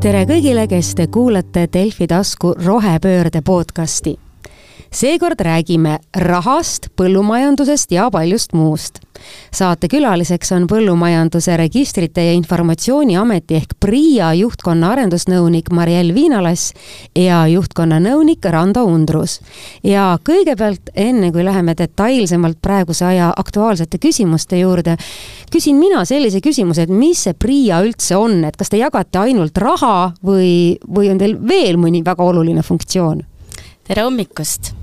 tere kõigile, kes te kuulate Delfi tasku rohepöörde podcasti. seekord räägime rahast, põllumajandusest ja paljust muust saatekülaliseks on Põllumajanduse Registrite ja Informatsiooni Ameti ehk PRIA juhtkonna arendusnõunik Mariell Viinalas ja juhtkonna nõunik Rando Undrus. ja kõigepealt, enne kui läheme detailsemalt praeguse aja aktuaalsete küsimuste juurde, küsin mina sellise küsimuse, et mis see PRIA üldse on, et kas te jagate ainult raha või, või on teil veel mõni väga oluline funktsioon? tere hommikust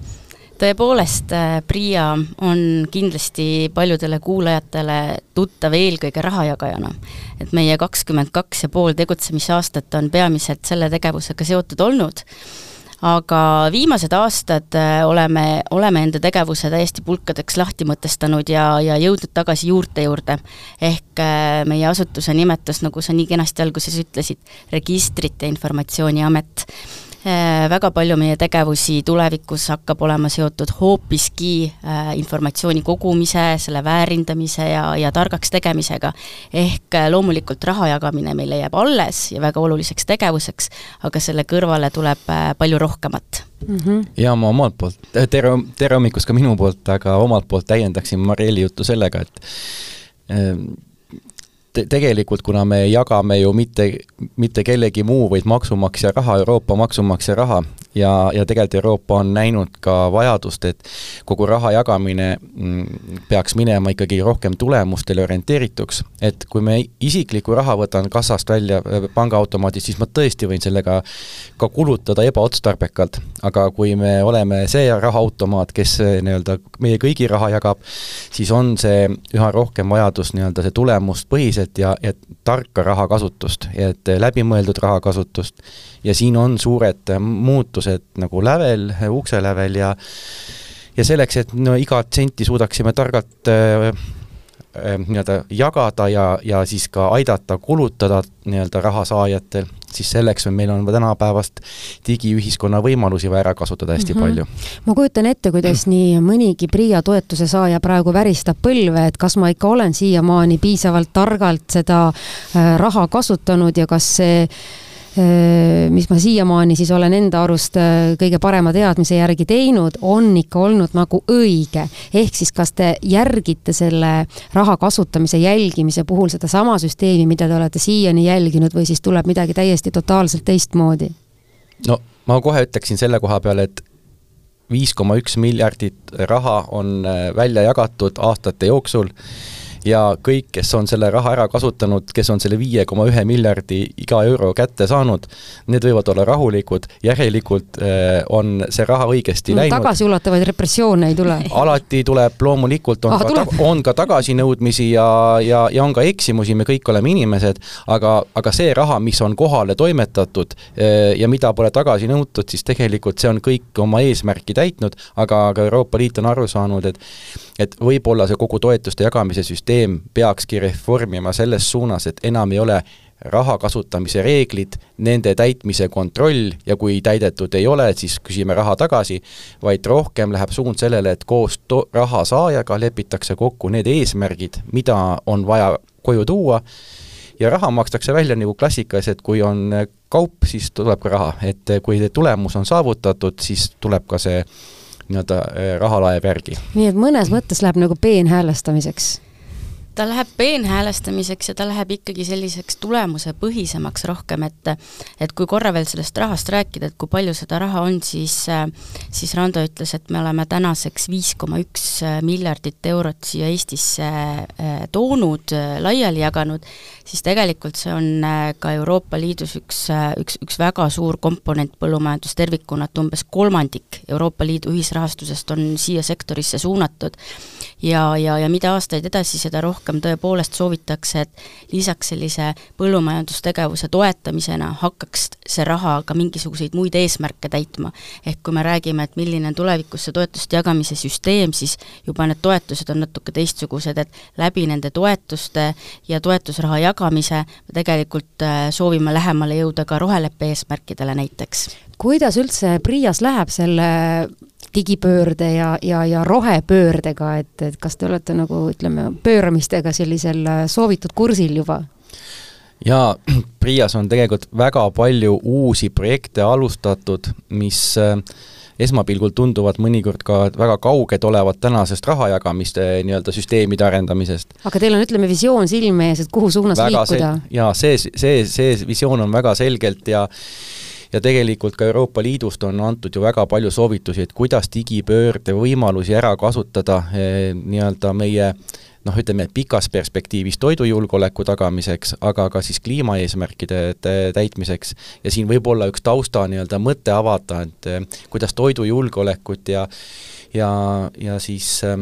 tõepoolest, äh, PRIA on kindlasti paljudele kuulajatele tuttav eelkõige rahajagajana. et meie kakskümmend kaks ja pool tegutsemisaastat on peamiselt selle tegevusega seotud olnud, aga viimased aastad äh, oleme, oleme enda tegevuse täiesti pulkadeks lahti mõtestanud ja, ja jõudnud tagasi juurte juurde. ehk äh, meie asutuse nimetus, nagu sa nii kenasti alguses ütlesid, Registrite Informatsiooniamet väga palju meie tegevusi tulevikus hakkab olema seotud hoopiski äh, informatsiooni kogumise, selle väärindamise ja, ja targaks tegemisega. ehk äh, loomulikult raha jagamine meile jääb alles ja väga oluliseks tegevuseks, aga selle kõrvale tuleb palju rohkemat mm. -hmm. ja ma omalt poolt, tere, tere hommikust ka minu poolt, aga omalt poolt täiendaksin Marieli juttu sellega, et te tegelikult, kuna me jagame ju mitte, mitte kellegi muu, vaid maksumaksja raha, Euroopa maksumaksja raha, ja, ja tegelikult Euroopa on näinud ka vajadust, et kogu raha jagamine mm, peaks minema ikkagi rohkem tulemustele orienteerituks. et kui me isikliku raha võtan kassast välja äh, pangaautomaadist, siis ma tõesti võin sellega ka kulutada ebaotstarbekalt, aga kui me oleme see rahaautomaat, kes äh, nii-öelda meie kõigi raha jagab, siis on see üha rohkem vajadus nii-öelda see tulemuspõhiselt ja, ja tarka rahakasutust, et läbimõeldud rahakasutust. Ja siin on suured muutused nagu lävel, ukselävel ja ja selleks, et no igat senti suudaksime targalt äh, nii-öelda jagada ja, ja siis ka aidata kulutada nii-öelda rahasaajatel, siis selleks on, meil on tänapäevast digiühiskonna võimalusi vaja ära kasutada hästi mm -hmm. palju. ma kujutan ette, kuidas nii mõnigi PRIA toetuse saaja praegu väristab põlve, et kas ma ikka olen siiamaani piisavalt targalt seda raha kasutanud ja kas see mis ma siiamaani siis olen enda arust äh, kõige parema teadmise järgi teinud, on ikka olnud nagu õige. ehk siis, kas te järgite selle raha kasutamise jälgimise puhul sedasama süsteemi, mida te olete siiani jälginud või siis tuleb midagi täiesti totaalselt teistmoodi? no ma kohe ütleksin selle koha peale, et viis koma üks miljardit raha on äh, välja jagatud aastate jooksul ja kõik, kes on selle raha ära kasutanud, kes on selle viie koma ühe miljardi iga euro kätte saanud, need võivad olla rahulikud, järelikult äh, on see raha õigesti no, läinud. tagasiulatuvaid repressioone ei tule? alati tuleb, loomulikult on ah, ka, on ka tagasinõudmisi ja, ja, ja on ka eksimusi, me kõik oleme inimesed, aga, aga see raha, mis on kohale toimetatud äh, ja mida pole tagasi nõutud, siis tegelikult see on kõik oma eesmärki täitnud, aga ka Euroopa Liit on aru saanud, et et võib-olla see kogu toetuste jagamise süsteem peakski reformima selles suunas, et enam ei ole raha kasutamise reeglid, nende täitmise kontroll ja kui täidetud ei ole, siis küsime raha tagasi, vaid rohkem läheb suund sellele, et koos to-, raha saajaga lepitakse kokku need eesmärgid, mida on vaja koju tuua, ja raha makstakse välja nagu klassikas, et kui on kaup, siis tuleb ka raha, et kui tulemus on saavutatud, siis tuleb ka see nii-öelda äh, rahalaev järgi. nii et mõnes mõttes läheb nagu peenhäälestamiseks ta läheb peenhäälestamiseks ja ta läheb ikkagi selliseks tulemusepõhisemaks rohkem, et et kui korra veel sellest rahast rääkida, et kui palju seda raha on, siis siis Rando ütles, et me oleme tänaseks viis koma üks miljardit eurot siia Eestisse äh, toonud, laiali jaganud, siis tegelikult see on äh, ka Euroopa Liidus üks, äh, üks, üks väga suur komponent põllumajandus tervikuna, et umbes kolmandik Euroopa Liidu ühisrahastusest on siia sektorisse suunatud. ja, ja, ja mida aastaid edasi, seda rohkem rohkem tõepoolest soovitakse, et lisaks sellise põllumajandustegevuse toetamisena hakkaks see raha ka mingisuguseid muid eesmärke täitma. ehk kui me räägime, et milline on tulevikus see toetuste jagamise süsteem, siis juba need toetused on natuke teistsugused, et läbi nende toetuste ja toetusraha jagamise me tegelikult äh, soovime lähemale jõuda ka roheleppe eesmärkidele näiteks. kuidas üldse PRIA-s läheb selle digipöörde ja, ja, ja rohepöördega, et, et kas te olete nagu ütleme, pööramistega sellisel äh, soovitud kursil juba? jaa, PRIA-s on tegelikult väga palju uusi projekte alustatud, mis äh, esmapilgul tunduvad mõnikord ka väga kauged olevat tänasest rahajagamiste nii-öelda süsteemide arendamisest. aga teil on, ütleme, visioon silme ees, et kuhu suunas väga liikuda? jaa, see, see, see visioon on väga selgelt ja ja tegelikult ka Euroopa Liidust on antud ju väga palju soovitusi, et kuidas digipöörde võimalusi ära kasutada eh, nii-öelda meie noh, ütleme pikas perspektiivis toidujulgeoleku tagamiseks, aga ka siis kliimaeesmärkide täitmiseks. Ja siin võib olla üks tausta nii-öelda mõte avada, et kuidas toidujulgeolekut ja ja, ja siis Äh,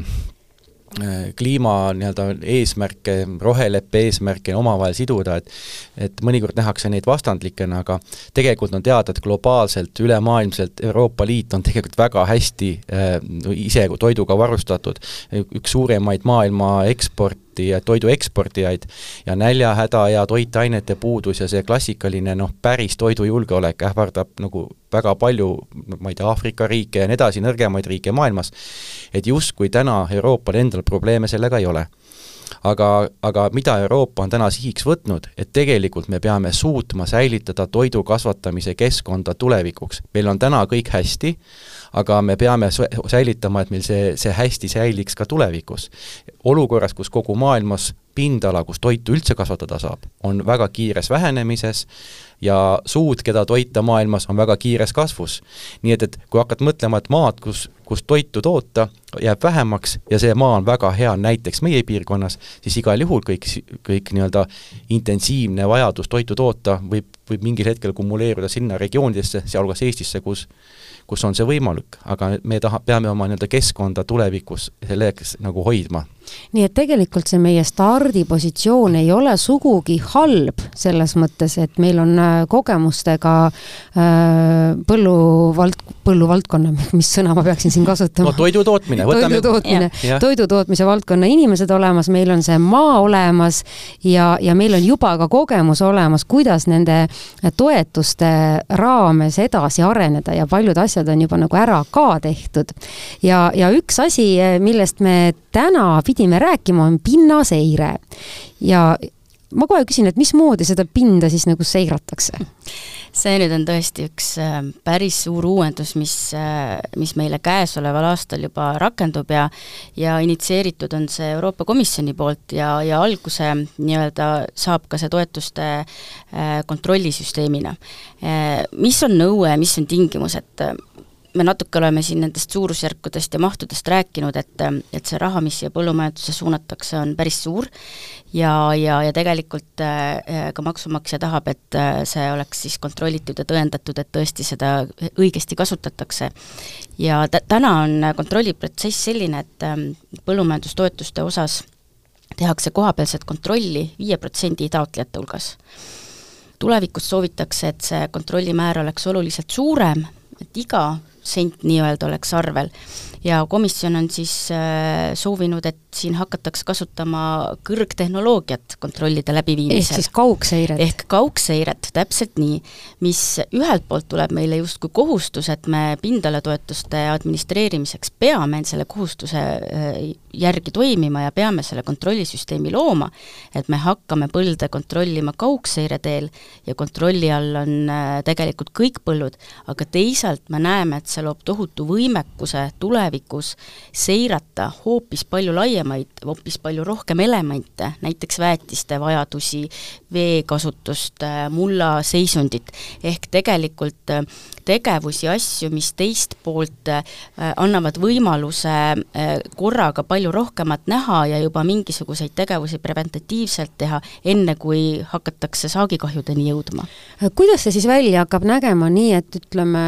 kliima nii-öelda eesmärke, roheleppe eesmärke omavahel siduda, et et mõnikord nähakse neid vastandlikena, aga tegelikult on teada, et globaalselt, ülemaailmselt Euroopa Liit on tegelikult väga hästi äh, ise toiduga varustatud, üks suuremaid maailma eksport, eksporti toidu eksportijaid ja näljahäda ja toitainete puudus ja see klassikaline noh, päris toidujulgeolek ähvardab nagu väga palju, ma ei tea, Aafrika riike ja nii edasi, nõrgemaid riike maailmas, et justkui täna Euroopal endal probleeme sellega ei ole aga, aga mida Euroopa on täna sihiks võtnud, et tegelikult me peame suutma säilitada toidu kasvatamise keskkonda tulevikuks. meil on täna kõik hästi, aga me peame säilitama, et meil see, see hästi säiliks ka tulevikus. olukorras, kus kogu maailmas pindala, kus toitu üldse kasvatada saab, on väga kiires vähenemises ja suud, keda toita maailmas, on väga kiires kasvus. nii et, et kui hakkad mõtlema, et maad, kus, kus toitu toota, jääb vähemaks ja see maa on väga hea näiteks meie piirkonnas, siis igal juhul kõik, kõik nii-öelda intensiivne vajadus toitu toota võib, võib mingil hetkel kumuleeruda sinna regioonidesse, sealhulgas Eestisse, kus kus on see võimalik, aga me taha, peame oma nii-öelda keskkonda tulevikus selleks nagu hoidma nii et tegelikult see meie stardipositsioon ei ole sugugi halb, selles mõttes, et meil on äh, kogemustega äh, põlluvald-, põlluvaldkonna, mis sõna ma peaksin siin kasutama? no toidu tootmine, võtame toidu tootmine, toidu tootmise valdkonna inimesed olemas, meil on see maa olemas ja, ja meil on juba ka kogemus olemas, kuidas nende toetuste raames edasi areneda ja paljud asjad on juba nagu ära ka tehtud. ja, ja üks asi, millest me täna pidime rääkima, on pinnaseire. ja ma kohe küsin, et mismoodi seda pinda siis nagu seiratakse? see nüüd on tõesti üks äh, päris suur uuendus, mis, äh, mis meile käesoleval aastal juba rakendub ja ja initsieeritud on see Euroopa Komisjoni poolt ja, ja alguse nii-öelda saab ka see toetuste äh, kontrollisüsteemina. Mis on nõue, mis on tingimus, et me natuke oleme siin nendest suurusjärkudest ja mahtudest rääkinud, et, et see raha, mis siia põllumajandusse suunatakse, on päris suur ja, ja, ja tegelikult äh, ka maksumaksja tahab, et äh, see oleks siis kontrollitud ja tõendatud, et tõesti seda õigesti kasutatakse. ja täna on kontrolliprotsess selline, et äh, põllumajandustoetuste osas tehakse kohapealset kontrolli viie protsendi taotlejate hulgas tulevikus soovitakse, et see kontrollimäär oleks oluliselt suurem, et iga sent nii-öelda oleks arvel. Ja komisjon on siis äh, soovinud, et siin hakataks kasutama kõrgtehnoloogiat kontrollide läbiviimisel. ehk siis kaugseiret? ehk kaugseiret, täpselt nii, mis ühelt poolt tuleb meile justkui kohustus, et me pindalatoetuste administreerimiseks peame selle kohustuse äh, järgi toimima ja peame selle kontrollisüsteemi looma, et me hakkame põlde kontrollima kaugseire teel ja kontrolli all on äh, tegelikult kõik põllud, aga teisalt me näeme, et see loob tohutu võimekuse tulevikus seirata hoopis palju laiemaid, hoopis palju rohkem elemente, näiteks väetiste vajadusi, veekasutust, mulla seisundit, ehk tegelikult äh, tegevusi, asju, mis teist poolt äh, annavad võimaluse äh, korraga palju rohkemat näha ja juba mingisuguseid tegevusi preventatiivselt teha, enne kui hakatakse saagikahjudeni jõudma. kuidas see siis välja hakkab nägema, nii et ütleme,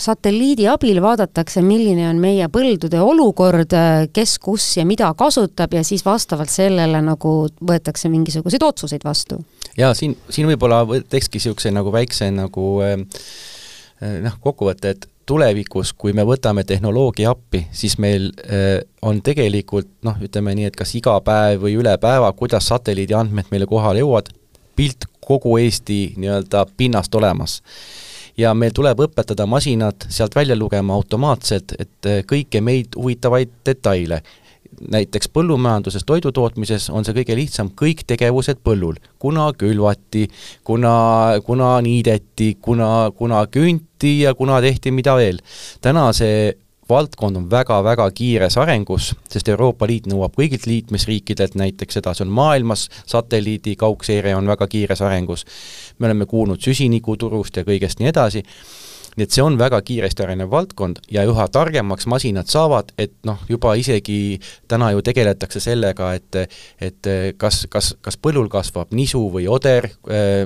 satelliidi abil vaadatakse, milline on meie põldude olukord, kes, kus ja mida kasutab ja siis vastavalt sellele nagu võetakse mingisuguseid otsuseid vastu? jaa, siin, siin võib-olla teekski niisuguse nagu väikse nagu äh, Äh, noh, kokkuvõte, et tulevikus, kui me võtame tehnoloogia appi, siis meil äh, on tegelikult noh, ütleme nii, et kas iga päev või üle päeva, kuidas satelliidi andmed meile kohale jõuavad, pilt kogu Eesti nii-öelda pinnast olemas. Ja meil tuleb õpetada masinad sealt välja lugema automaatselt, et äh, kõiki meid huvitavaid detaile näiteks põllumajanduses, toidutootmises on see kõige lihtsam, kõik tegevused põllul, kuna külvati, kuna, kuna niideti, kuna, kuna künti ja kuna tehti mida veel. täna see valdkond on väga-väga kiires arengus, sest Euroopa Liit nõuab kõigilt liikmesriikidelt näiteks seda, see on maailmas, satelliidi kaugseire on väga kiires arengus, me oleme kuulnud süsinikuturust ja kõigest nii edasi, nii et see on väga kiiresti arenev valdkond ja üha targemaks masinad saavad, et noh, juba isegi täna ju tegeletakse sellega, et et kas, kas, kas põllul kasvab nisu või oder,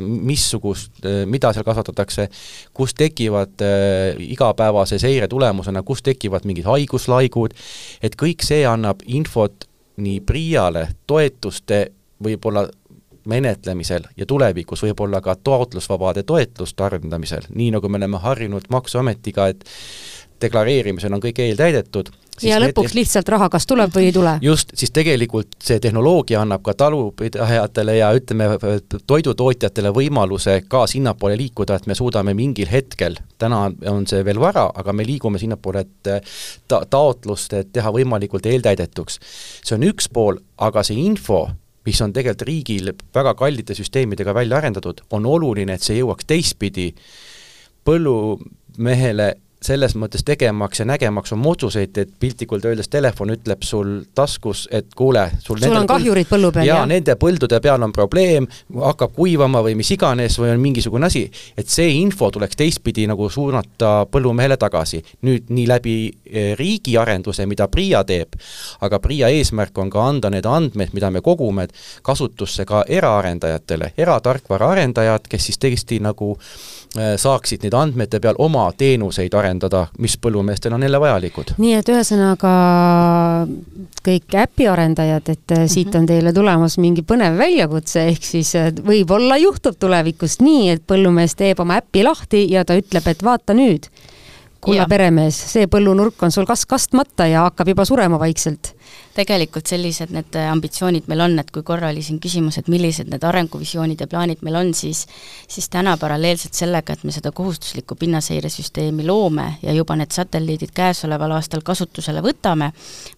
missugust, mida seal kasvatatakse, kus tekivad äh, igapäevase seire tulemusena, kus tekivad mingid haiguslaigud, et kõik see annab infot nii PRIA-le toetuste võib-olla menetlemisel ja tulevikus võib-olla ka taotlusvabade toetuste arendamisel, nii nagu me oleme harjunud Maksuametiga, et deklareerimisel on kõik eeltäidetud, ja lõpuks need... lihtsalt raha kas tuleb või ei tule. just, siis tegelikult see tehnoloogia annab ka talupidajatele ja ütleme, toidutootjatele võimaluse ka sinnapoole liikuda, et me suudame mingil hetkel, täna on see veel vara, aga me liigume sinnapoole, et ta-, taotlust, et teha võimalikult eeltäidetuks. see on üks pool, aga see info, mis on tegelikult riigil väga kallite süsteemidega välja arendatud, on oluline, et see jõuaks teistpidi põllumehele selles mõttes tegemaks ja nägemaks oma otsuseid, et piltlikult öeldes telefon ütleb sul taskus, et kuule, sul sul on kahjurid põllu peal, jah? nende põldude peal on probleem, hakkab kuivama või mis iganes või on mingisugune asi, et see info tuleks teistpidi nagu suunata põllumehele tagasi. nüüd nii läbi eh, riigi arenduse, mida PRIA teeb, aga PRIA eesmärk on ka anda need andmed, mida me kogume, kasutusse ka eraarendajatele, eratarkvara arendajad, kes siis tõesti nagu eh, saaksid neid andmete peal oma teenuseid arendada arendada, mis põllumeestel on jälle vajalikud. nii et ühesõnaga kõik äpiarendajad, et mm -hmm. siit on teile tulemas mingi põnev väljakutse, ehk siis äh, võib-olla juhtub tulevikus nii, et põllumees teeb oma äpi lahti ja ta ütleb, et vaata nüüd, kulla peremees, see põllunurk on sul kas kastmata ja hakkab juba surema vaikselt tegelikult sellised need ambitsioonid meil on, et kui korra oli siin küsimus, et millised need arenguvisioonid ja plaanid meil on, siis siis täna paralleelselt sellega, et me seda kohustuslikku pinnaseiresüsteemi loome ja juba need satelliidid käesoleval aastal kasutusele võtame,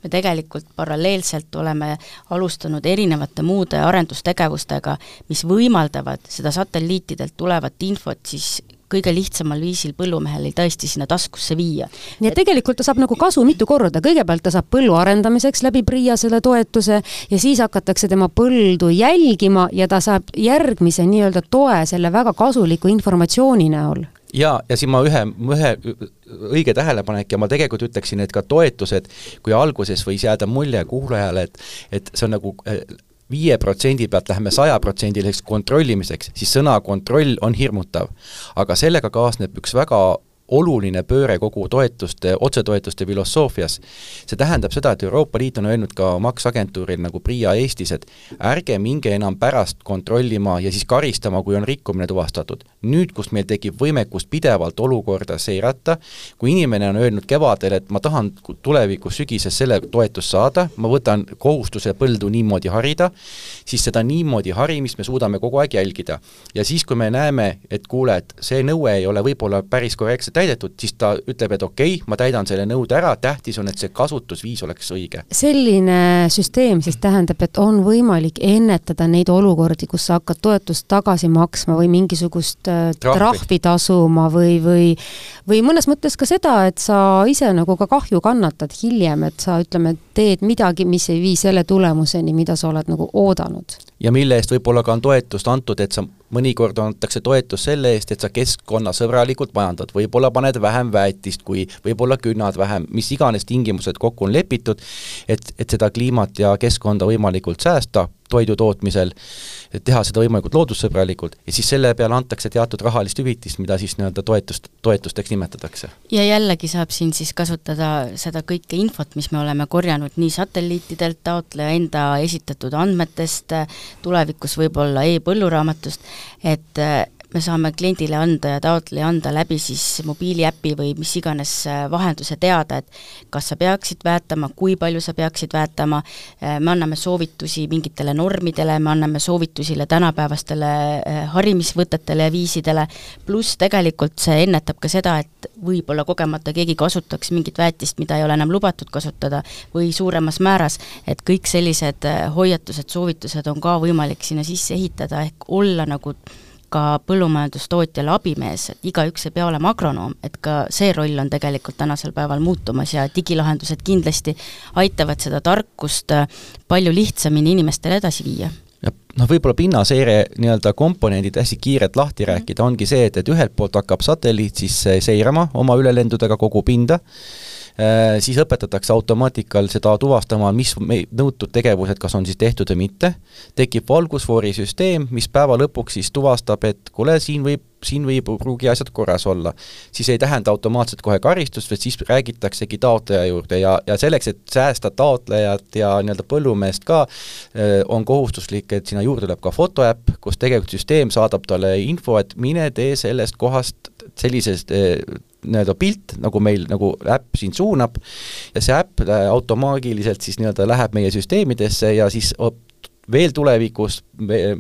me tegelikult paralleelselt oleme alustanud erinevate muude arendustegevustega, mis võimaldavad seda satelliitidelt tulevat infot siis kõige lihtsamal viisil põllumehel tõesti sinna taskusse viia. nii et tegelikult ta saab nagu kasu mitu korda, kõigepealt ta saab põllu arendamiseks läbi PRIA selle toetuse ja siis hakatakse tema põldu jälgima ja ta saab järgmise nii-öelda toe selle väga kasuliku informatsiooni näol ja, ja siin ma ühe, ühe õige tähelepanek ja ma tegelikult ütleksin, et ka toetused, kui alguses võis jääda mulje kuulajale, et et see on nagu viie protsendi pealt läheme sajaprotsendiliseks kontrollimiseks, siis sõna kontroll on hirmutav. aga sellega kaasneb üks väga oluline pööre kogu toetuste, otsetoetuste filosoofias. see tähendab seda, et Euroopa Liit on öelnud ka maksagentuuril nagu PRIA Eestis, et ärge minge enam pärast kontrollima ja siis karistama, kui on rikkumine tuvastatud. nüüd, kus meil tekib võimekus pidevalt olukorda seirata, kui inimene on öelnud kevadel, et ma tahan tulevikus sügises selle toetust saada, ma võtan kohustuse põldu niimoodi harida, siis seda niimoodi harimist me suudame kogu aeg jälgida. ja siis, kui me näeme, et kuule, et see nõue ei ole võib-olla päris korrektselt täidetud, siis ta ütleb, et okei okay,, ma täidan selle nõude ära, tähtis on, et see kasutusviis oleks õige. selline süsteem siis tähendab, et on võimalik ennetada neid olukordi, kus sa hakkad toetust tagasi maksma või mingisugust äh, trahvi, trahvi tasuma või, või või mõnes mõttes ka seda, et sa ise nagu ka kahju kannatad hiljem, et sa ütleme, teed midagi, mis ei vii selle tulemuseni, mida sa oled nagu oodanud. ja mille eest võib-olla ka on toetust antud, et sa mõnikord antakse toetus selle eest, et sa keskkonnasõbralikult majandad, võib-olla paned vähem väetist kui, võib-olla künnad vähem, mis iganes tingimused kokku on lepitud, et, et seda kliimat ja keskkonda võimalikult säästa toidu tootmisel, teha seda võimalikult loodussõbralikult ja siis selle peale antakse teatud rahalist hüvitist, mida siis nii-öelda toetust, toetusteks nimetatakse. ja jällegi saab siin siis kasutada seda kõike infot, mis me oleme korjanud nii satelliitidelt, taotleja enda esitatud andmetest, tulevikus võib-olla e-põlluraamatust, et me saame kliendile anda ja taotleja anda läbi siis mobiiliäpi või mis iganes äh, vahenduse teada, et kas sa peaksid väetama, kui palju sa peaksid väetama, äh, me anname soovitusi mingitele normidele, me anname soovitusi tänapäevastele äh, harimisvõtetele ja viisidele, pluss tegelikult see ennetab ka seda, et võib-olla kogemata keegi kasutaks mingit väetist, mida ei ole enam lubatud kasutada, või suuremas määras, et kõik sellised hoiatused, soovitused on ka võimalik sinna sisse ehitada, ehk olla nagu ka põllumajandustootjale abimees, et igaüks ei pea olema agronoom, et ka see roll on tegelikult tänasel päeval muutumas ja digilahendused kindlasti aitavad seda tarkust äh, palju lihtsamini inimestele edasi viia noh, võib-olla pinnaseire nii-öelda komponendid hästi kiirelt lahti -hmm. rääkida, ongi see, et, et ühelt poolt hakkab satelliit siis seirama oma ülelendudega kogu pinda, siis õpetatakse automaatikal seda tuvastama, mis nõutud tegevused, kas on siis tehtud või mitte, tekib valgusfoorisüsteem, mis päeva lõpuks siis tuvastab, et kuule, siin võib siin võib pruugi asjad korras olla, siis ei tähenda automaatselt kohe karistust, vaid siis räägitaksegi taotleja juurde ja, ja selleks, et säästa taotlejat ja nii-öelda põllumeest ka, äh, on kohustuslik, et sinna juurde tuleb ka fotoäpp, kus tegelikult süsteem saadab talle info, et mine tee sellest kohast sellisest äh, nii-öelda pilt, nagu meil, nagu äpp sind suunab, ja see äpp äh, automaagiliselt siis nii-öelda läheb meie süsteemidesse ja siis veel tulevikus,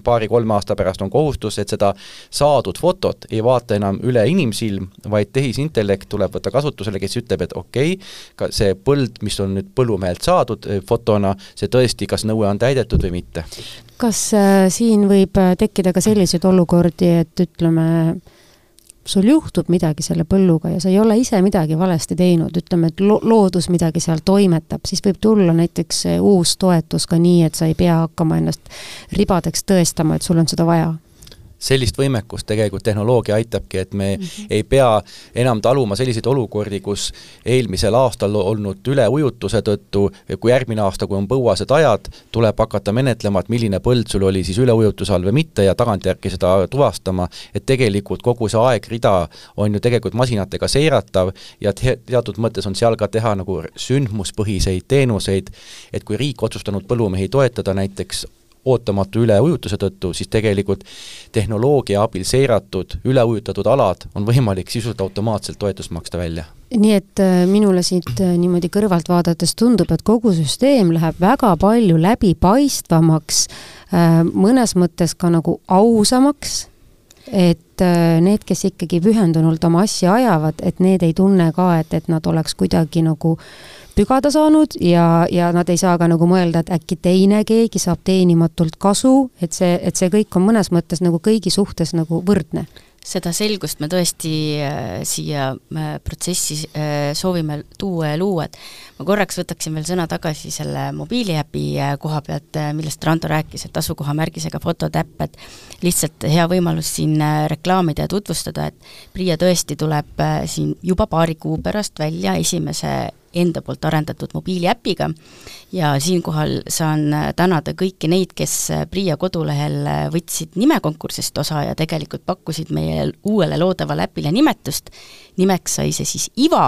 paari-kolme aasta pärast on kohustus, et seda saadud fotot ei vaata enam üle inimsilm, vaid tehisintellekt tuleb võtta kasutusele, kes ütleb, et okei okay,, ka see põld, mis on nüüd põllumehelt saadud äh, fotona, see tõesti, kas nõue on täidetud või mitte. kas äh, siin võib äh, tekkida ka selliseid olukordi, et ütleme, sul juhtub midagi selle põlluga ja sa ei ole ise midagi valesti teinud, ütleme, et lo-, loodus midagi seal toimetab, siis võib tulla näiteks uus toetus ka nii, et sa ei pea hakkama ennast ribadeks tõestama, et sul on seda vaja sellist võimekust tegelikult tehnoloogia aitabki, et me mm -hmm. ei pea enam taluma selliseid olukordi, kus eelmisel aastal olnud üleujutuse tõttu, kui järgmine aasta, kui on põuased ajad, tuleb hakata menetlema, et milline põld sul oli siis üleujutuse all või mitte ja tagantjärgi seda tuvastama, et tegelikult kogu see aegrida on ju tegelikult masinatega seiratav ja te teatud mõttes on seal ka teha nagu sündmuspõhiseid teenuseid, et kui riik otsustanud põllumehi toetada näiteks ootamatu üleujutuse tõttu, siis tegelikult tehnoloogia abil seiratud üleujutatud alad on võimalik sisuliselt automaatselt toetust maksta välja. nii et äh, minule siit äh, niimoodi kõrvalt vaadates tundub, et kogu süsteem läheb väga palju läbipaistvamaks, äh, mõnes mõttes ka nagu ausamaks, et need, kes ikkagi pühendunult oma asja ajavad, et need ei tunne ka, et, et nad oleks kuidagi nagu äh, pügada saanud ja, ja nad ei saa ka nagu mõelda, et äkki teine keegi saab teenimatult kasu, et see, et see kõik on mõnes mõttes nagu kõigi suhtes nagu võrdne seda selgust me tõesti äh, siia äh, protsessi äh, soovime tuua ja luua, et ma korraks võtaksin veel sõna tagasi selle mobiiliäpi koha pealt, millest Rando rääkis, et asukohamärgisega fototäpp, et lihtsalt hea võimalus siin reklaamida ja tutvustada, et PRIA tõesti tuleb siin juba paari kuu pärast välja esimese enda poolt arendatud mobiiliäpiga. Ja siinkohal saan tänada kõiki neid, kes PRIA kodulehel võtsid nimekonkursist osa ja tegelikult pakkusid meie uuele loodavale äpile nimetust, nimeks sai see siis IVA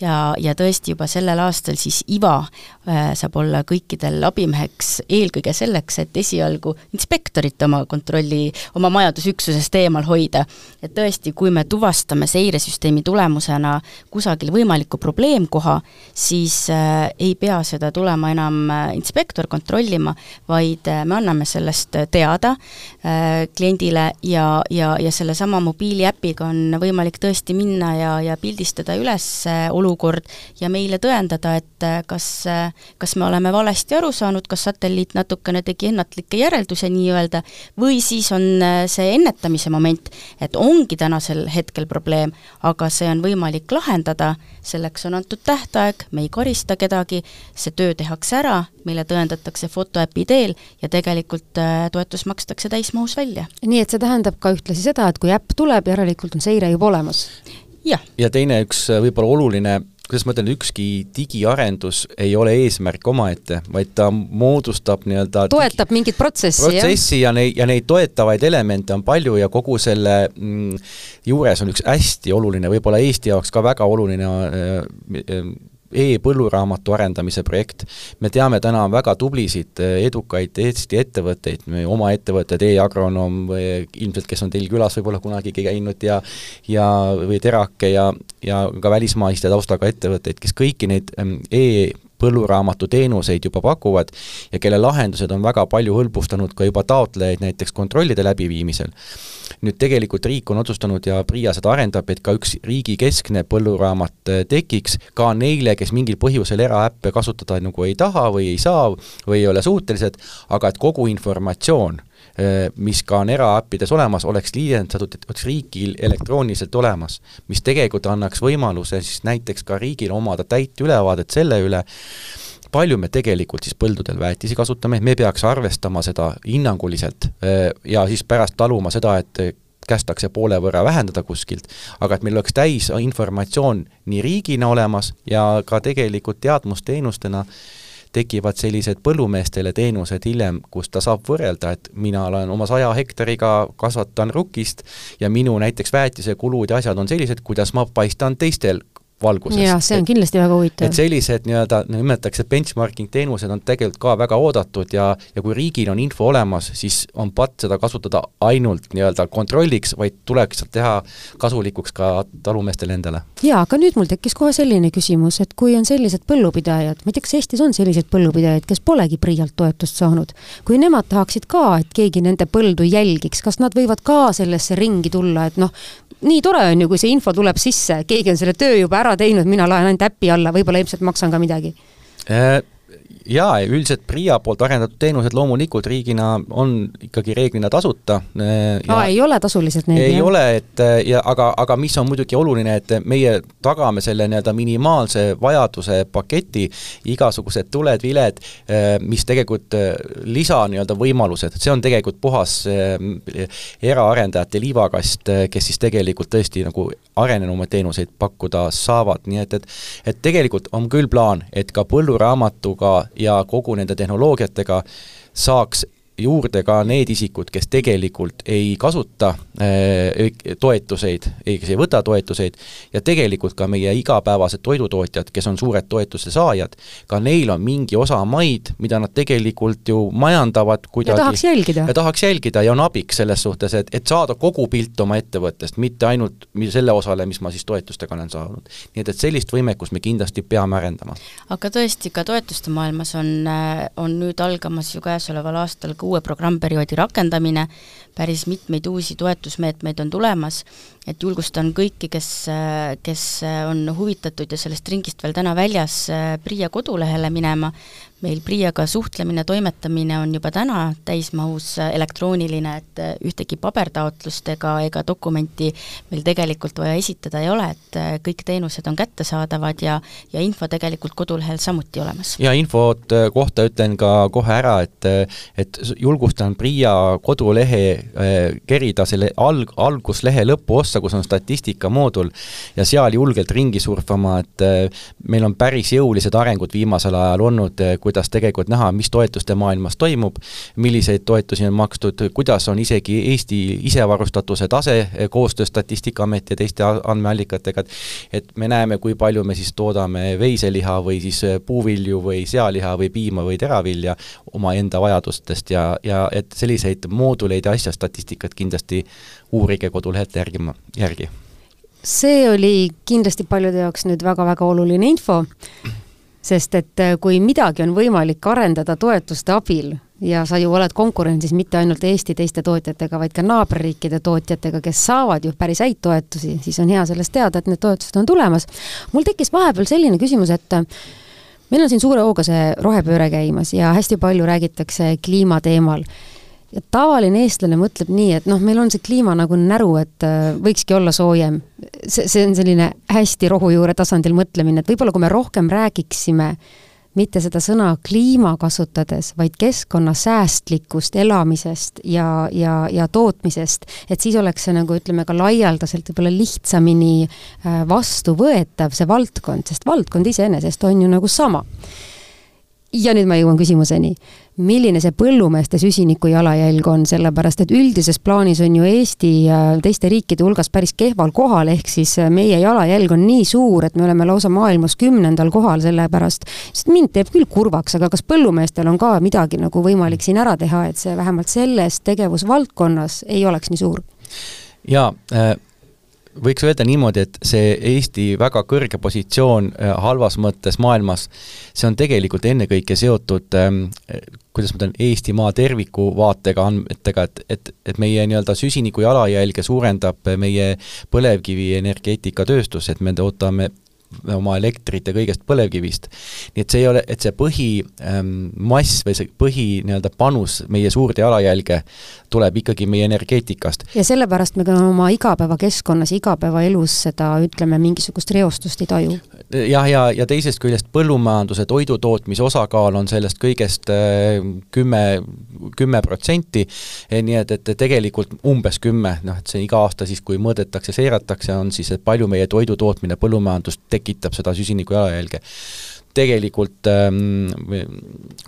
ja, ja tõesti juba sellel aastal siis IVA äh, saab olla kõikidel abimeheks eelkõige selleks, et esialgu inspektorit oma kontrolli, oma majandusüksusest eemal hoida. et tõesti, kui me tuvastame seiresüsteemi tulemusena kusagil võimaliku probleemkoha, siis äh, ei pea seda tulema enam äh, inspektor kontrollima, vaid äh, me anname sellest teada äh, kliendile ja, ja, ja sellesama mobiiliäpiga on võimalik tõesti minna ja, ja pildistada üles äh, olukord ja meile tõendada, et äh, kas äh,, kas me oleme valesti aru saanud, kas satelliit natukene tegi ennatlikke järeldusi nii-öelda, või siis on see ennetamise moment, et ongi tänasel hetkel probleem, aga see on võimalik lahendada, selleks on antud tähtaeg, me ei karista kedagi, see töö tehakse ära, meile tõendatakse fotoäpi teel ja tegelikult toetus makstakse täismahus välja. nii et see tähendab ka ühtlasi seda, et kui äpp tuleb, järelikult on seire juba olemas? Jah. ja teine üks äh, võib-olla oluline kuidas ma ütlen, ükski digiarendus ei ole eesmärk omaette, vaid ta moodustab nii-öelda toetab mingit protsessi, protsessi ja neid, ja neid toetavaid elemente on palju ja kogu selle mm, juures on üks hästi oluline, võib-olla Eesti jaoks ka väga oluline äh, äh, e-põlluraamatu arendamise projekt. me teame täna väga tublisid, edukaid Eesti ettevõtteid, oma ettevõtted e, e-agronoom, ilmselt kes on teil külas võib-olla kunagi käinud ja ja, või Terake ja, ja ka välismaiste taustaga ettevõtteid, kes kõiki neid e põlluraamatu teenuseid juba pakuvad ja kelle lahendused on väga palju hõlbustanud ka juba taotlejaid näiteks kontrollide läbiviimisel. nüüd tegelikult riik on otsustanud ja PRIA seda arendab, et ka üks riigikeskne põlluraamat äh, tekiks ka neile, kes mingil põhjusel eraäppe kasutada nagu ei taha või ei saa või ei ole suutelised, aga et kogu informatsioon mis ka on eraäppides olemas, oleks liidendatud, et oleks riigil elektrooniliselt olemas, mis tegelikult annaks võimaluse siis näiteks ka riigil omada täit ülevaadet selle üle, palju me tegelikult siis põldudel väetisi kasutame, me peaks arvestama seda hinnanguliselt äh, ja siis pärast taluma seda, et kästakse poole võrra vähendada kuskilt, aga et meil oleks täis informatsioon nii riigina olemas ja ka tegelikult teadmusteenustena äh, tekivad sellised põllumeestele teenused hiljem, kus ta saab võrrelda, et mina olen oma saja hektariga, kasvatan rukist ja minu näiteks väetisekulud ja asjad on sellised, kuidas ma paistan teistel valguses. jah, see on et, kindlasti väga huvitav. et sellised nii-öelda, nimetatakse benchmarking teenused on tegelikult ka väga oodatud ja, ja kui riigil on info olemas, siis on patt seda kasutada ainult nii-öelda kontrolliks, vaid tuleks teha kasulikuks ka talumeestele endale. jaa, aga nüüd mul tekkis kohe selline küsimus, et kui on sellised põllupidajad, ma ei tea, kas Eestis on selliseid põllupidajaid, kes polegi PRIA-lt toetust saanud, kui nemad tahaksid ka, et keegi nende põldu jälgiks, kas nad võivad ka sellesse ringi tulla, et noh, nii tore on ju, kui see info tuleb sisse, keegi on selle töö juba ära teinud, mina laen ainult äpi alla, võib-olla ilmselt maksan ka midagi. Äh, jaa, üldiselt PRIA poolt arendatud teenused loomulikult riigina on ikkagi reeglina tasuta. Äh, aa, ei ole tasulised need? ei jah? ole, et äh, ja aga, aga mis on muidugi oluline, et meie tagame selle nii-öelda minimaalse vajaduse paketi, igasugused tuled, viled, äh, mis tegelikult lisa nii-öelda võimalused, see on tegelikult puhas eraarendajate liivakast, kes siis tegelikult tõesti nagu arenenumaid teenuseid pakkuda saavad, nii et, et et tegelikult on küll plaan, et ka põlluraamatuga ja kogu nende tehnoloogiatega saaks juurde ka need isikud, kes tegelikult ei kasuta äh, toetuseid, kes ei võta toetuseid, ja tegelikult ka meie igapäevased toidutootjad, kes on suured toetuse saajad, ka neil on mingi osa maid, mida nad tegelikult ju majandavad kuidagi ja tahaks jälgida. ja tahaks jälgida ja on abiks selles suhtes, et, et saada kogu pilt oma ettevõttest, mitte ainult selle osale, mis ma siis toetustega olen saanud. nii et, et sellist võimekust me kindlasti peame arendama. aga tõesti, ka toetuste maailmas on, äh, on nüüd algamas ju käesoleval aastal ka uue programmperioodi rakendamine, päris mitmeid uusi toetusmeetmeid on tulemas, et julgustan kõiki, kes, kes on huvitatud ja sellest ringist veel täna väljas, PRIA kodulehele minema, meil PRIA-ga suhtlemine, toimetamine on juba täna täismahus elektrooniline, et ühtegi pabertaotlust ega, ega dokumenti meil tegelikult vaja esitada ei ole, et kõik teenused on kättesaadavad ja, ja info tegelikult kodulehel samuti olemas. ja infot kohta ütlen ka kohe ära, et, et julgustan PRIA kodulehe Äh, kerida selle alg-, alguslehe lõpuossa, kus on statistikamoodul, ja seal julgelt ringi surfama, et äh, meil on päris jõulised arengud viimasel ajal olnud, äh, kuidas tegelikult näha, mis toetuste maailmas toimub, milliseid toetusi on makstud, kuidas on isegi Eesti isevarustatuse tase koostöös Statistikaameti ja teiste andmeallikatega, et et me näeme, kui palju me siis toodame veiseliha või siis puuvilju või sealiha või piima või teravilja omaenda vajadustest ja, ja et selliseid mooduleid ja asja statistikat kindlasti uurige kodulehelt järgima, järgi. see oli kindlasti paljude jaoks nüüd väga-väga oluline info, sest et äh, kui midagi on võimalik arendada toetuste abil ja sa ju oled konkurentsis mitte ainult Eesti teiste tootjatega, vaid ka naaberriikide tootjatega, kes saavad ju päris häid toetusi, siis on hea sellest teada, et need toetused on tulemas. mul tekkis vahepeal selline küsimus, et äh, meil on siin suure hooga see rohepööre käimas ja hästi palju räägitakse kliimateemal ja tavaline eestlane mõtleb nii, et noh, meil on see kliima nagu näru, et äh, võikski olla soojem. see, see on selline hästi rohujuure tasandil mõtlemine, et võib-olla kui me rohkem räägiksime mitte seda sõna kliima kasutades, vaid keskkonnasäästlikust elamisest ja, ja, ja tootmisest, et siis oleks see nagu ütleme ka laialdaselt võib-olla lihtsamini äh, vastuvõetav, see valdkond, sest valdkond iseenesest on ju nagu sama ja nüüd ma jõuan küsimuseni. Milline see põllumeeste süsiniku jalajälg on, sellepärast et üldises plaanis on ju Eesti teiste riikide hulgas päris kehval kohal, ehk siis äh, meie jalajälg on nii suur, et me oleme lausa maailmas kümnendal kohal, sellepärast, sest mind teeb küll kurvaks, aga kas põllumeestel on ka midagi nagu võimalik siin ära teha, et see vähemalt selles tegevusvaldkonnas ei oleks nii suur? jaa äh võiks öelda niimoodi, et see Eesti väga kõrge positsioon äh, halvas mõttes maailmas, see on tegelikult ennekõike seotud ähm, kuidas ma ütlen, Eestimaa terviku vaatega andmetega, et, et, et meie nii-öelda süsiniku jalajälge suurendab meie põlevkivienergeetikatööstus, et me toodame oma elektrit ja kõigest põlevkivist. nii et see ei ole, et see põhimass ähm, või see põhi nii-öelda panus meie suurde jalajälge tuleb ikkagi meie energeetikast. ja sellepärast me ka oma igapäevakeskkonnas, igapäevaelus seda, ütleme, mingisugust reostust ei taju. jah, ja, ja teisest küljest põllumajanduse toidutootmise osakaal on sellest kõigest äh, kümme, kümme protsenti, nii et, et tegelikult umbes kümme, noh et see iga aasta siis, kui mõõdetakse, seiratakse, on siis, et palju meie toidutootmine, põllumajandus tekitab seda süsiniku jalajälge tegelikult ähm,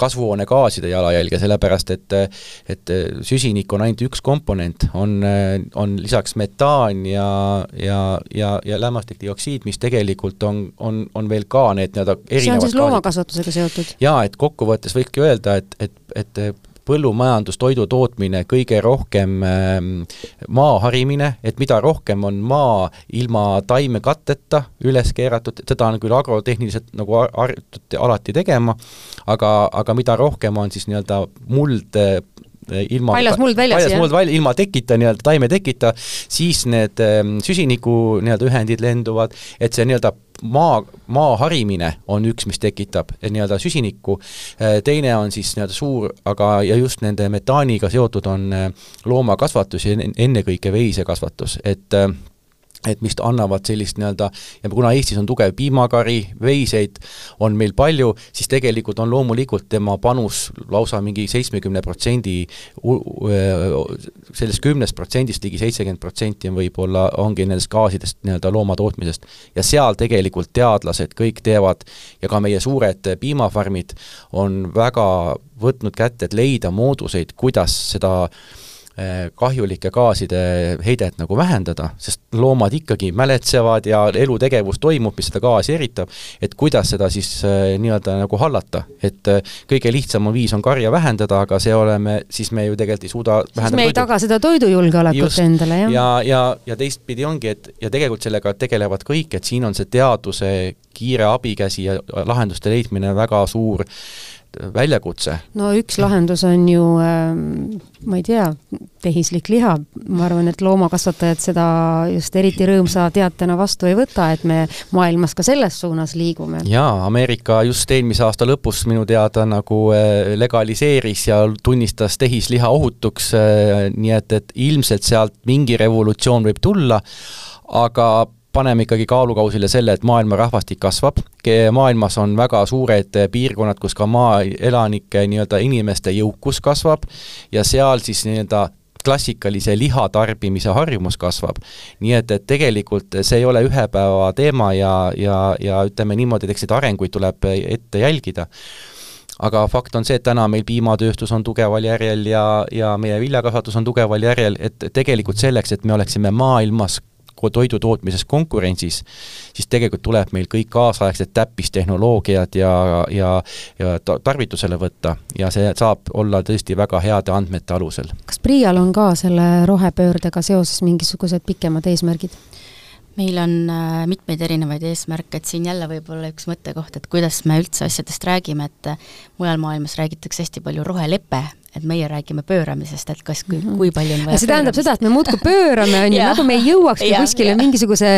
kasvuhoonegaaside jalajälge, sellepärast et et süsinik on ainult üks komponent, on, on lisaks metaan ja, ja, ja, ja lämmastikdioksiid, mis tegelikult on, on, on veel ka need nii-öelda erinevad see on siis loomakasvatusega seotud? jaa, et kokkuvõttes võikski öelda, et, et, et põllumajandus, toidu tootmine, kõige rohkem ähm, maa harimine, et mida rohkem on maa ilma taimekatteta üles keeratud, seda on küll agrotehniliselt nagu harjutud alati tegema, aga, aga mida rohkem on siis nii-öelda muld äh, ilma paljas muld väljas, paljas muld välja, ilma tekita, nii-öelda taime tekita, siis need ähm, süsiniku nii-öelda ühendid lenduvad, et see nii-öelda maa, maa harimine on üks, mis tekitab nii-öelda süsinikku, äh, teine on siis nii-öelda suur, aga, ja just nende metaaniga seotud on äh, loomakasvatus ja ennekõike veisekasvatus, et äh, et mis annavad sellist nii-öelda, ja kuna Eestis on tugev piimakari, veiseid on meil palju, siis tegelikult on loomulikult tema panus lausa mingi seitsmekümne protsendi, sellest kümnest protsendist ligi seitsekümmend protsenti on võib-olla, ongi nendest gaasidest nii-öelda loomatootmisest. ja seal tegelikult teadlased kõik teevad ja ka meie suured piimafarmid on väga võtnud kätte, et leida mooduseid, kuidas seda äh, kahjulike gaaside heidet nagu vähendada, sest loomad ikkagi mäletsevad ja elutegevus toimub, mis seda gaasi eritab, et kuidas seda siis äh, nii-öelda nagu hallata. et äh, kõige lihtsam viis on karja vähendada, aga see oleme, siis me ju tegelikult ei suuda siis me ei toidu. taga seda toidujulgeolekut endale, jah. ja, ja, ja teistpidi ongi, et ja tegelikult sellega tegelevad kõik, et siin on see teaduse kiire abikäsi ja lahenduste leidmine väga suur väljakutse. no üks lahendus on ju äh, ma ei tea, tehislik liha, ma arvan, et loomakasvatajad seda just eriti rõõmsa teatena vastu ei võta, et me maailmas ka selles suunas liigume. jaa, Ameerika just eelmise aasta lõpus minu teada nagu äh, legaliseeris ja tunnistas tehisliha ohutuks, äh, nii et, et ilmselt sealt mingi revolutsioon võib tulla, aga paneme ikkagi kaalukausile selle, et maailma rahvastik kasvab, maailmas on väga suured piirkonnad, kus ka maaelanike nii-öelda inimeste jõukus kasvab ja seal siis nii-öelda klassikalise liha tarbimise harjumus kasvab. nii et, et tegelikult see ei ole ühe päeva teema ja, ja, ja ütleme niimoodi, et eks neid arenguid tuleb ette jälgida aga fakt on see, et täna meil piimatööstus on tugeval järjel ja, ja meie viljakasvatus on tugeval järjel, et tegelikult selleks, et me oleksime maailmas toidu tootmises konkurentsis, siis tegelikult tuleb meil kõik kaasaegsed täppistehnoloogiad ja, ja, ja tarvitusele võtta ja see saab olla tõesti väga heade andmete alusel. kas PRIA-l on ka selle rohepöördega seoses mingisugused pikemad eesmärgid? meil on äh, mitmeid erinevaid eesmärke, et siin jälle võib-olla üks mõttekoht, et kuidas me üldse asjadest räägime, et mujal maailmas räägitakse hästi palju rohelepe, et meie räägime pööramisest, et kas, kui, mhm. kui palju on vaja see tähendab seda, et me muudkui pöörame, on ju, nagu me ei jõuakski kuskile mingisuguse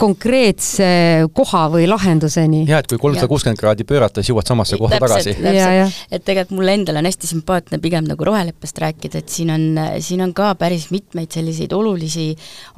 konkreetse koha või lahenduseni. jah, et kui kolmsada kuuskümmend kraadi pöörata, siis jõuad samasse kohta tagasi. et tegelikult mulle endale on hästi sümpaatne pigem nagu roheleppest rääkida, et siin on, siin on ka päris mitmeid selliseid olulisi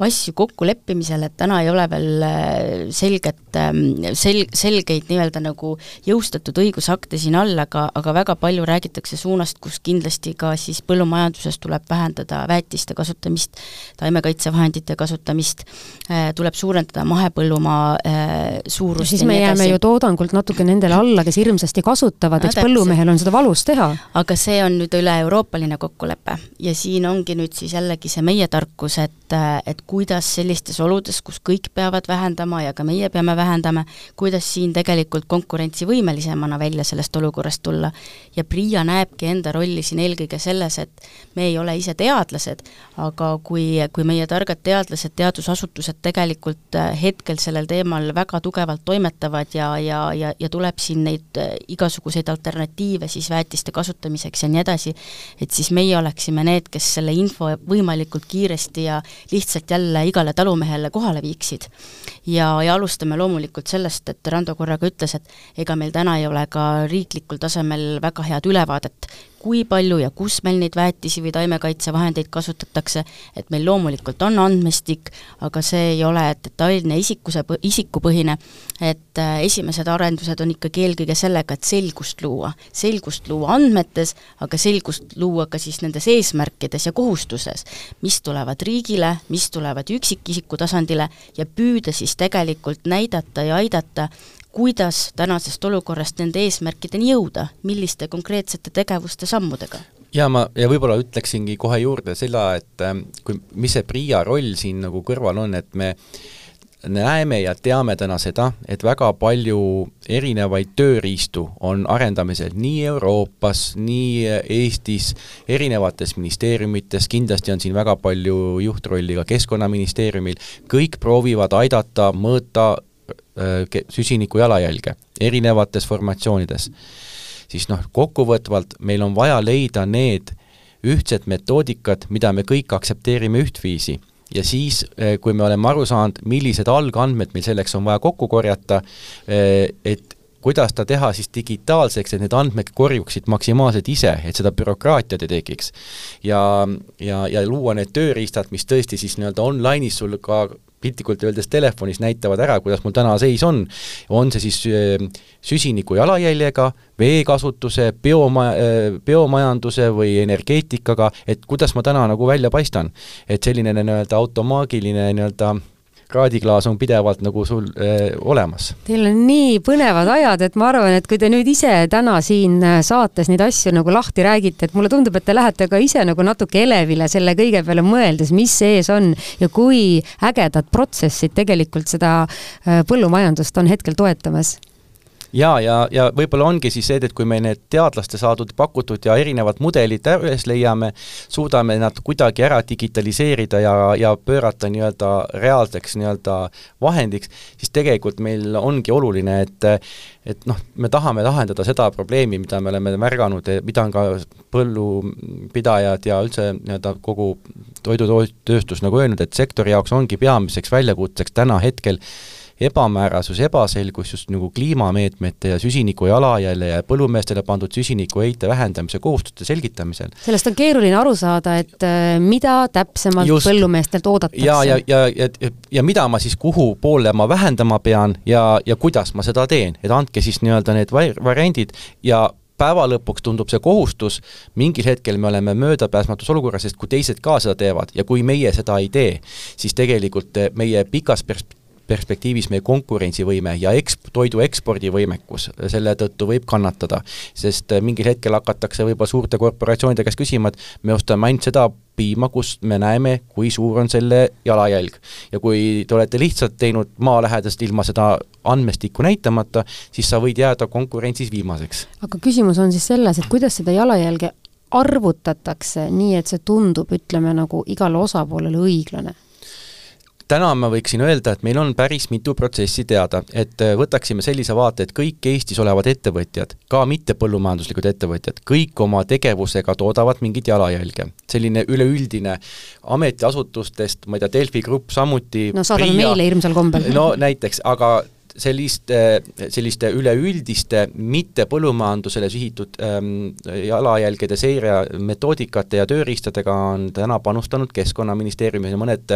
asju kokkuleppimisel, et täna ei ole veel äh, selget, ähm, sel-, selgeid nii-öelda nagu jõustatud õigusakte siin all, aga, aga väga palju räägitakse suunast, kus kindlasti ka siis põllumajanduses tuleb vähendada väetiste kasutamist, taimekaitsevahendite kasutamist, äh, tuleb suurendada mahepõllumaa äh, suurust siis me jääme ju toodangult natuke nendele alla, kes hirmsasti kasutavad, eks no, põllumehel on seda valus teha. aga see on nüüd üle-euroopaline kokkulepe ja siin ongi nüüd siis jällegi see meie tarkus, et, et kuidas sellistes oludes, kus kõik peavad vähendama ja ka meie peame vähendama, kuidas siin tegelikult konkurentsivõimelisemana välja sellest olukorrast tulla. ja PRIA näebki enda rolli siin eelkõige selles, et me ei ole ise teadlased, aga kui, kui meie targad teadlased, teadusasutused tegelikult hetkel sellel teemal väga tugevalt toimetavad ja, ja, ja, ja tuleb siin neid igasuguseid alternatiive siis väetiste kasutamiseks ja nii edasi, et siis meie oleksime need, kes selle info võimalikult kiiresti ja lihtsalt jälle igale talumehele kohale viiksid. ja, ja alustame loomulikult sellest, et Rando korraga ütles, et ega meil täna ei ole ka riiklikul tasemel väga head ülevaadet, kui palju ja kus meil neid väetisi või taimekaitsevahendeid kasutatakse, et meil loomulikult on andmestik, aga see ei ole detailne isikuse, isikupõhine, et äh, esimesed arendused on ikkagi eelkõige sellega, et selgust luua. selgust luua andmetes, aga selgust luua ka siis nendes eesmärkides ja kohustuses, mis tulevad riigile, mis tulevad üksikisiku tasandile ja püüda siis tegelikult näidata ja aidata kuidas tänasest olukorrast nende eesmärkideni jõuda, milliste konkreetsete tegevuste sammudega? ja ma, ja võib-olla ütleksingi kohe juurde seda, et ähm, kui, mis see PRIA roll siin nagu kõrval on, et me näeme ja teame täna seda, et väga palju erinevaid tööriistu on arendamisel nii Euroopas, nii Eestis, erinevates ministeeriumites, kindlasti on siin väga palju juhtrolli ka Keskkonnaministeeriumil, kõik proovivad aidata mõõta süsiniku jalajälge erinevates formatsioonides, siis noh, kokkuvõtvalt meil on vaja leida need ühtsed metoodikad, mida me kõik aktsepteerime ühtviisi ja siis, äh, kui me oleme aru saanud, millised algandmed meil selleks on vaja kokku korjata, äh, et kuidas ta teha siis digitaalseks, et need andmed korjuksid maksimaalselt ise, et seda bürokraatiat ei tekiks. ja, ja, ja luua need tööriistad, mis tõesti siis nii-öelda online'is sul ka piltlikult öeldes telefonis näitavad ära, kuidas mul täna seis on, on see siis äh, süsiniku jalajäljega, veekasutuse, bioma-, äh, biomajanduse või energeetikaga, et kuidas ma täna nagu välja paistan. et selline nii-öelda automaagiline nii-öelda kraadiklaas on pidevalt nagu sul äh, olemas. Teil on nii põnevad ajad, et ma arvan, et kui te nüüd ise täna siin äh, saates neid asju nagu lahti räägite, et mulle tundub, et te lähete ka ise nagu natuke elevile selle kõige peale mõeldes, mis sees on ja kui ägedad protsessid tegelikult seda äh, põllumajandust on hetkel toetamas jaa, ja, ja, ja võib-olla ongi siis see, et kui me need teadlaste saadud, pakutud ja erinevad mudelid üles leiame, suudame nad kuidagi ära digitaliseerida ja, ja pöörata nii-öelda reaalseks nii-öelda vahendiks, siis tegelikult meil ongi oluline, et et noh, me tahame lahendada seda probleemi, mida me oleme märganud, mida on ka põllupidajad ja üldse nii-öelda kogu toidutööstus nagu öelnud, et sektori jaoks ongi peamiseks väljakutseks täna hetkel ebamäärasus, ebaselgus just nagu kliimameetmete ja süsiniku jalajälje ja põllumeestele pandud süsinikuheite vähendamise kohustuste selgitamisel. sellest on keeruline aru saada, et äh, mida täpsemalt just. põllumeestelt oodatakse. ja, ja, ja, ja, ja, ja mida ma siis, kuhu poole ma vähendama pean ja, ja kuidas ma seda teen, et andke siis nii-öelda need variandid ja päeva lõpuks tundub see kohustus, mingil hetkel me oleme möödapääsmatus olukorras, sest kui teised ka seda teevad ja kui meie seda ei tee, siis tegelikult meie pikas pers-, perspektiivis meie konkurentsivõime ja eks-, toidu ekspordivõimekus selle tõttu võib kannatada. sest äh, mingil hetkel hakatakse võib-olla suurte korporatsioonide käest küsima, et me ostame ainult seda piima, kust me näeme, kui suur on selle jalajälg. ja kui te olete lihtsalt teinud maalähedast ilma seda andmestikku näitamata, siis sa võid jääda konkurentsis viimaseks. aga küsimus on siis selles, et kuidas seda jalajälge arvutatakse nii, et see tundub, ütleme nagu igale osapoolele õiglane täna ma võiksin öelda, et meil on päris mitu protsessi teada, et äh, võtaksime sellise vaate, et kõik Eestis olevad ettevõtjad, ka mittepõllumajanduslikud ettevõtjad, kõik oma tegevusega toodavad mingit jalajälge. selline üleüldine ametiasutustest, ma ei tea, Delfi Grupp samuti no saadame meile hirmsal kombel. no näiteks, aga selliste, selliste üleüldiste mitte põllumajandusele sihitud ähm, jalajälgede seire metoodikate ja tööriistadega on täna panustanud Keskkonnaministeerium ja mõned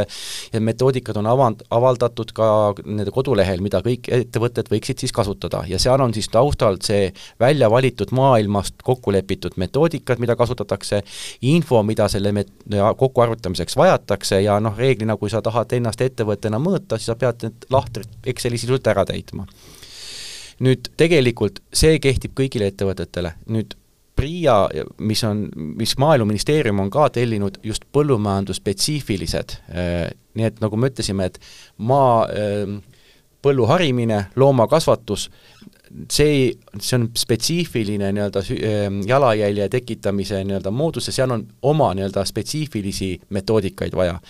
metoodikad on avand-, avaldatud ka nende kodulehel, mida kõik ettevõtted võiksid siis kasutada. Ja seal on siis taustalt see välja valitud maailmast kokku lepitud metoodikad, mida kasutatakse, info, mida selle met-, kokkuarvutamiseks vajatakse ja noh, reeglina kui sa tahad ennast ettevõttena mõõta, siis sa pead need lahtrid Exceli sisuliselt ära täitma. nüüd tegelikult see kehtib kõigile ettevõtetele, nüüd PRIA, mis on, mis Maaeluministeerium on ka tellinud just põllumajandusspetsiifilised, äh, nii et nagu me ütlesime, et maa, äh, põllu harimine, loomakasvatus, see, see on spetsiifiline nii-öelda ähm, jalajälje tekitamise nii-öelda moodus ja seal on oma nii-öelda spetsiifilisi metoodikaid vaja.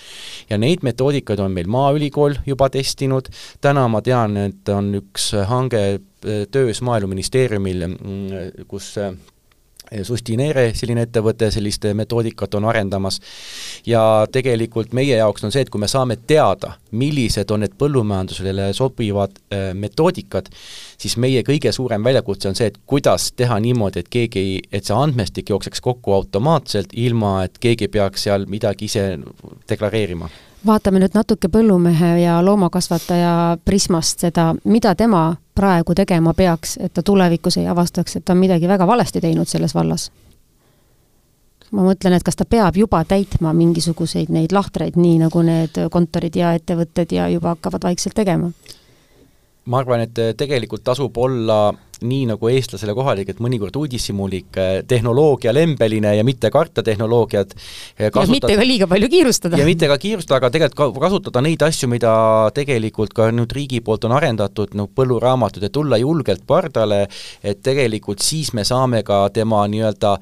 ja neid metoodikaid on meil Maaülikool juba testinud, täna ma tean, et on üks hange äh, töös Maaeluministeeriumil, mm, kus äh, Sustinere, selline ettevõte, sellist metoodikat on arendamas. Ja tegelikult meie jaoks on see, et kui me saame teada, millised on need põllumajandusele sobivad äh, metoodikad, siis meie kõige suurem väljakutse on see, et kuidas teha niimoodi, et keegi ei, et see andmestik jookseks kokku automaatselt, ilma et keegi peaks seal midagi ise deklareerima vaatame nüüd natuke põllumehe ja loomakasvataja prismast seda, mida tema praegu tegema peaks, et ta tulevikus ei avastaks, et ta on midagi väga valesti teinud selles vallas? ma mõtlen, et kas ta peab juba täitma mingisuguseid neid lahtreid, nii nagu need kontorid ja ettevõtted ja juba hakkavad vaikselt tegema? ma arvan, et tegelikult tasub olla nii nagu eestlasele kohalik, et mõnikord uudishimulik, eh, tehnoloogialembeline ja mitte karta tehnoloogiat. Eh, ja mitte ka liiga palju kiirustada. ja mitte ka kiirustada, aga tegelikult ka kasutada neid asju, mida tegelikult ka nüüd riigi poolt on arendatud, noh, põlluraamatud, et tulla julgelt pardale, et tegelikult siis me saame ka tema nii-öelda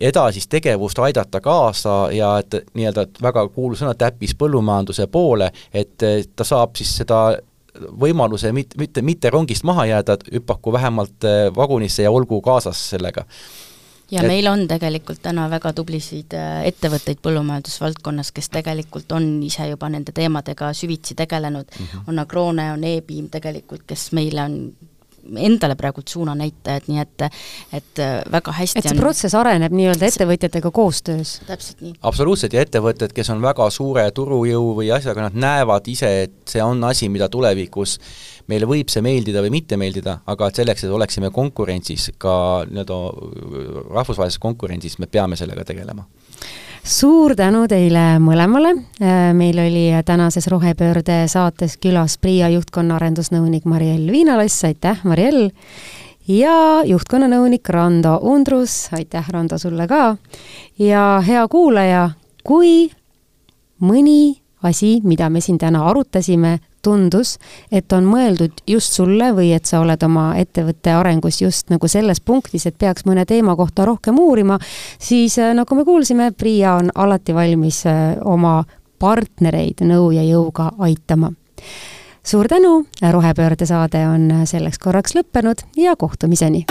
edasist tegevust aidata kaasa ja et nii-öelda väga kuulus sõna täppis põllumajanduse poole, et ta saab siis seda võimaluse mitte, mitte, mitte rongist maha jääda, et hüpaku vähemalt äh, vagunisse ja olgu kaasas sellega ja et... meil on tegelikult täna väga tublisid äh, ettevõtteid põllumajandusvaldkonnas, kes tegelikult on ise juba nende teemadega süvitsi tegelenud mm, -hmm. on Agrone, on E-Beam tegelikult, kes meile on endale praegult suunanäitajad, nii et et äh, väga hästi et see on... protsess areneb nii-öelda ettevõtjatega koostöös? täpselt nii. absoluutselt, ja ettevõtted, kes on väga suure turujõu või asjaga, nad näevad ise, et see on asi, mida tulevikus meile võib see meeldida või mitte meeldida, aga et selleks, et oleksime konkurentsis, ka nii-öelda rahvusvahelises konkurentsis, me peame sellega tegelema suur tänu teile mõlemale, äh, meil oli tänases Rohepöörde saates külas PRIA juhtkonna arendusnõunik Mariell Viinalass, aitäh, Mariell, ja juhtkonnanõunik Rando Undrus, aitäh, Rando, sulle ka, ja hea kuulaja, kui mõni asi, mida me siin täna arutasime, tundus, et on mõeldud just sulle või et sa oled oma ettevõtte arengus just nagu selles punktis, et peaks mõne teema kohta rohkem uurima, siis äh, nagu me kuulsime, Priia on alati valmis äh, oma partnereid nõu ja jõuga aitama. suur tänu, rohepöörde saade on selleks korraks lõppenud ja kohtumiseni!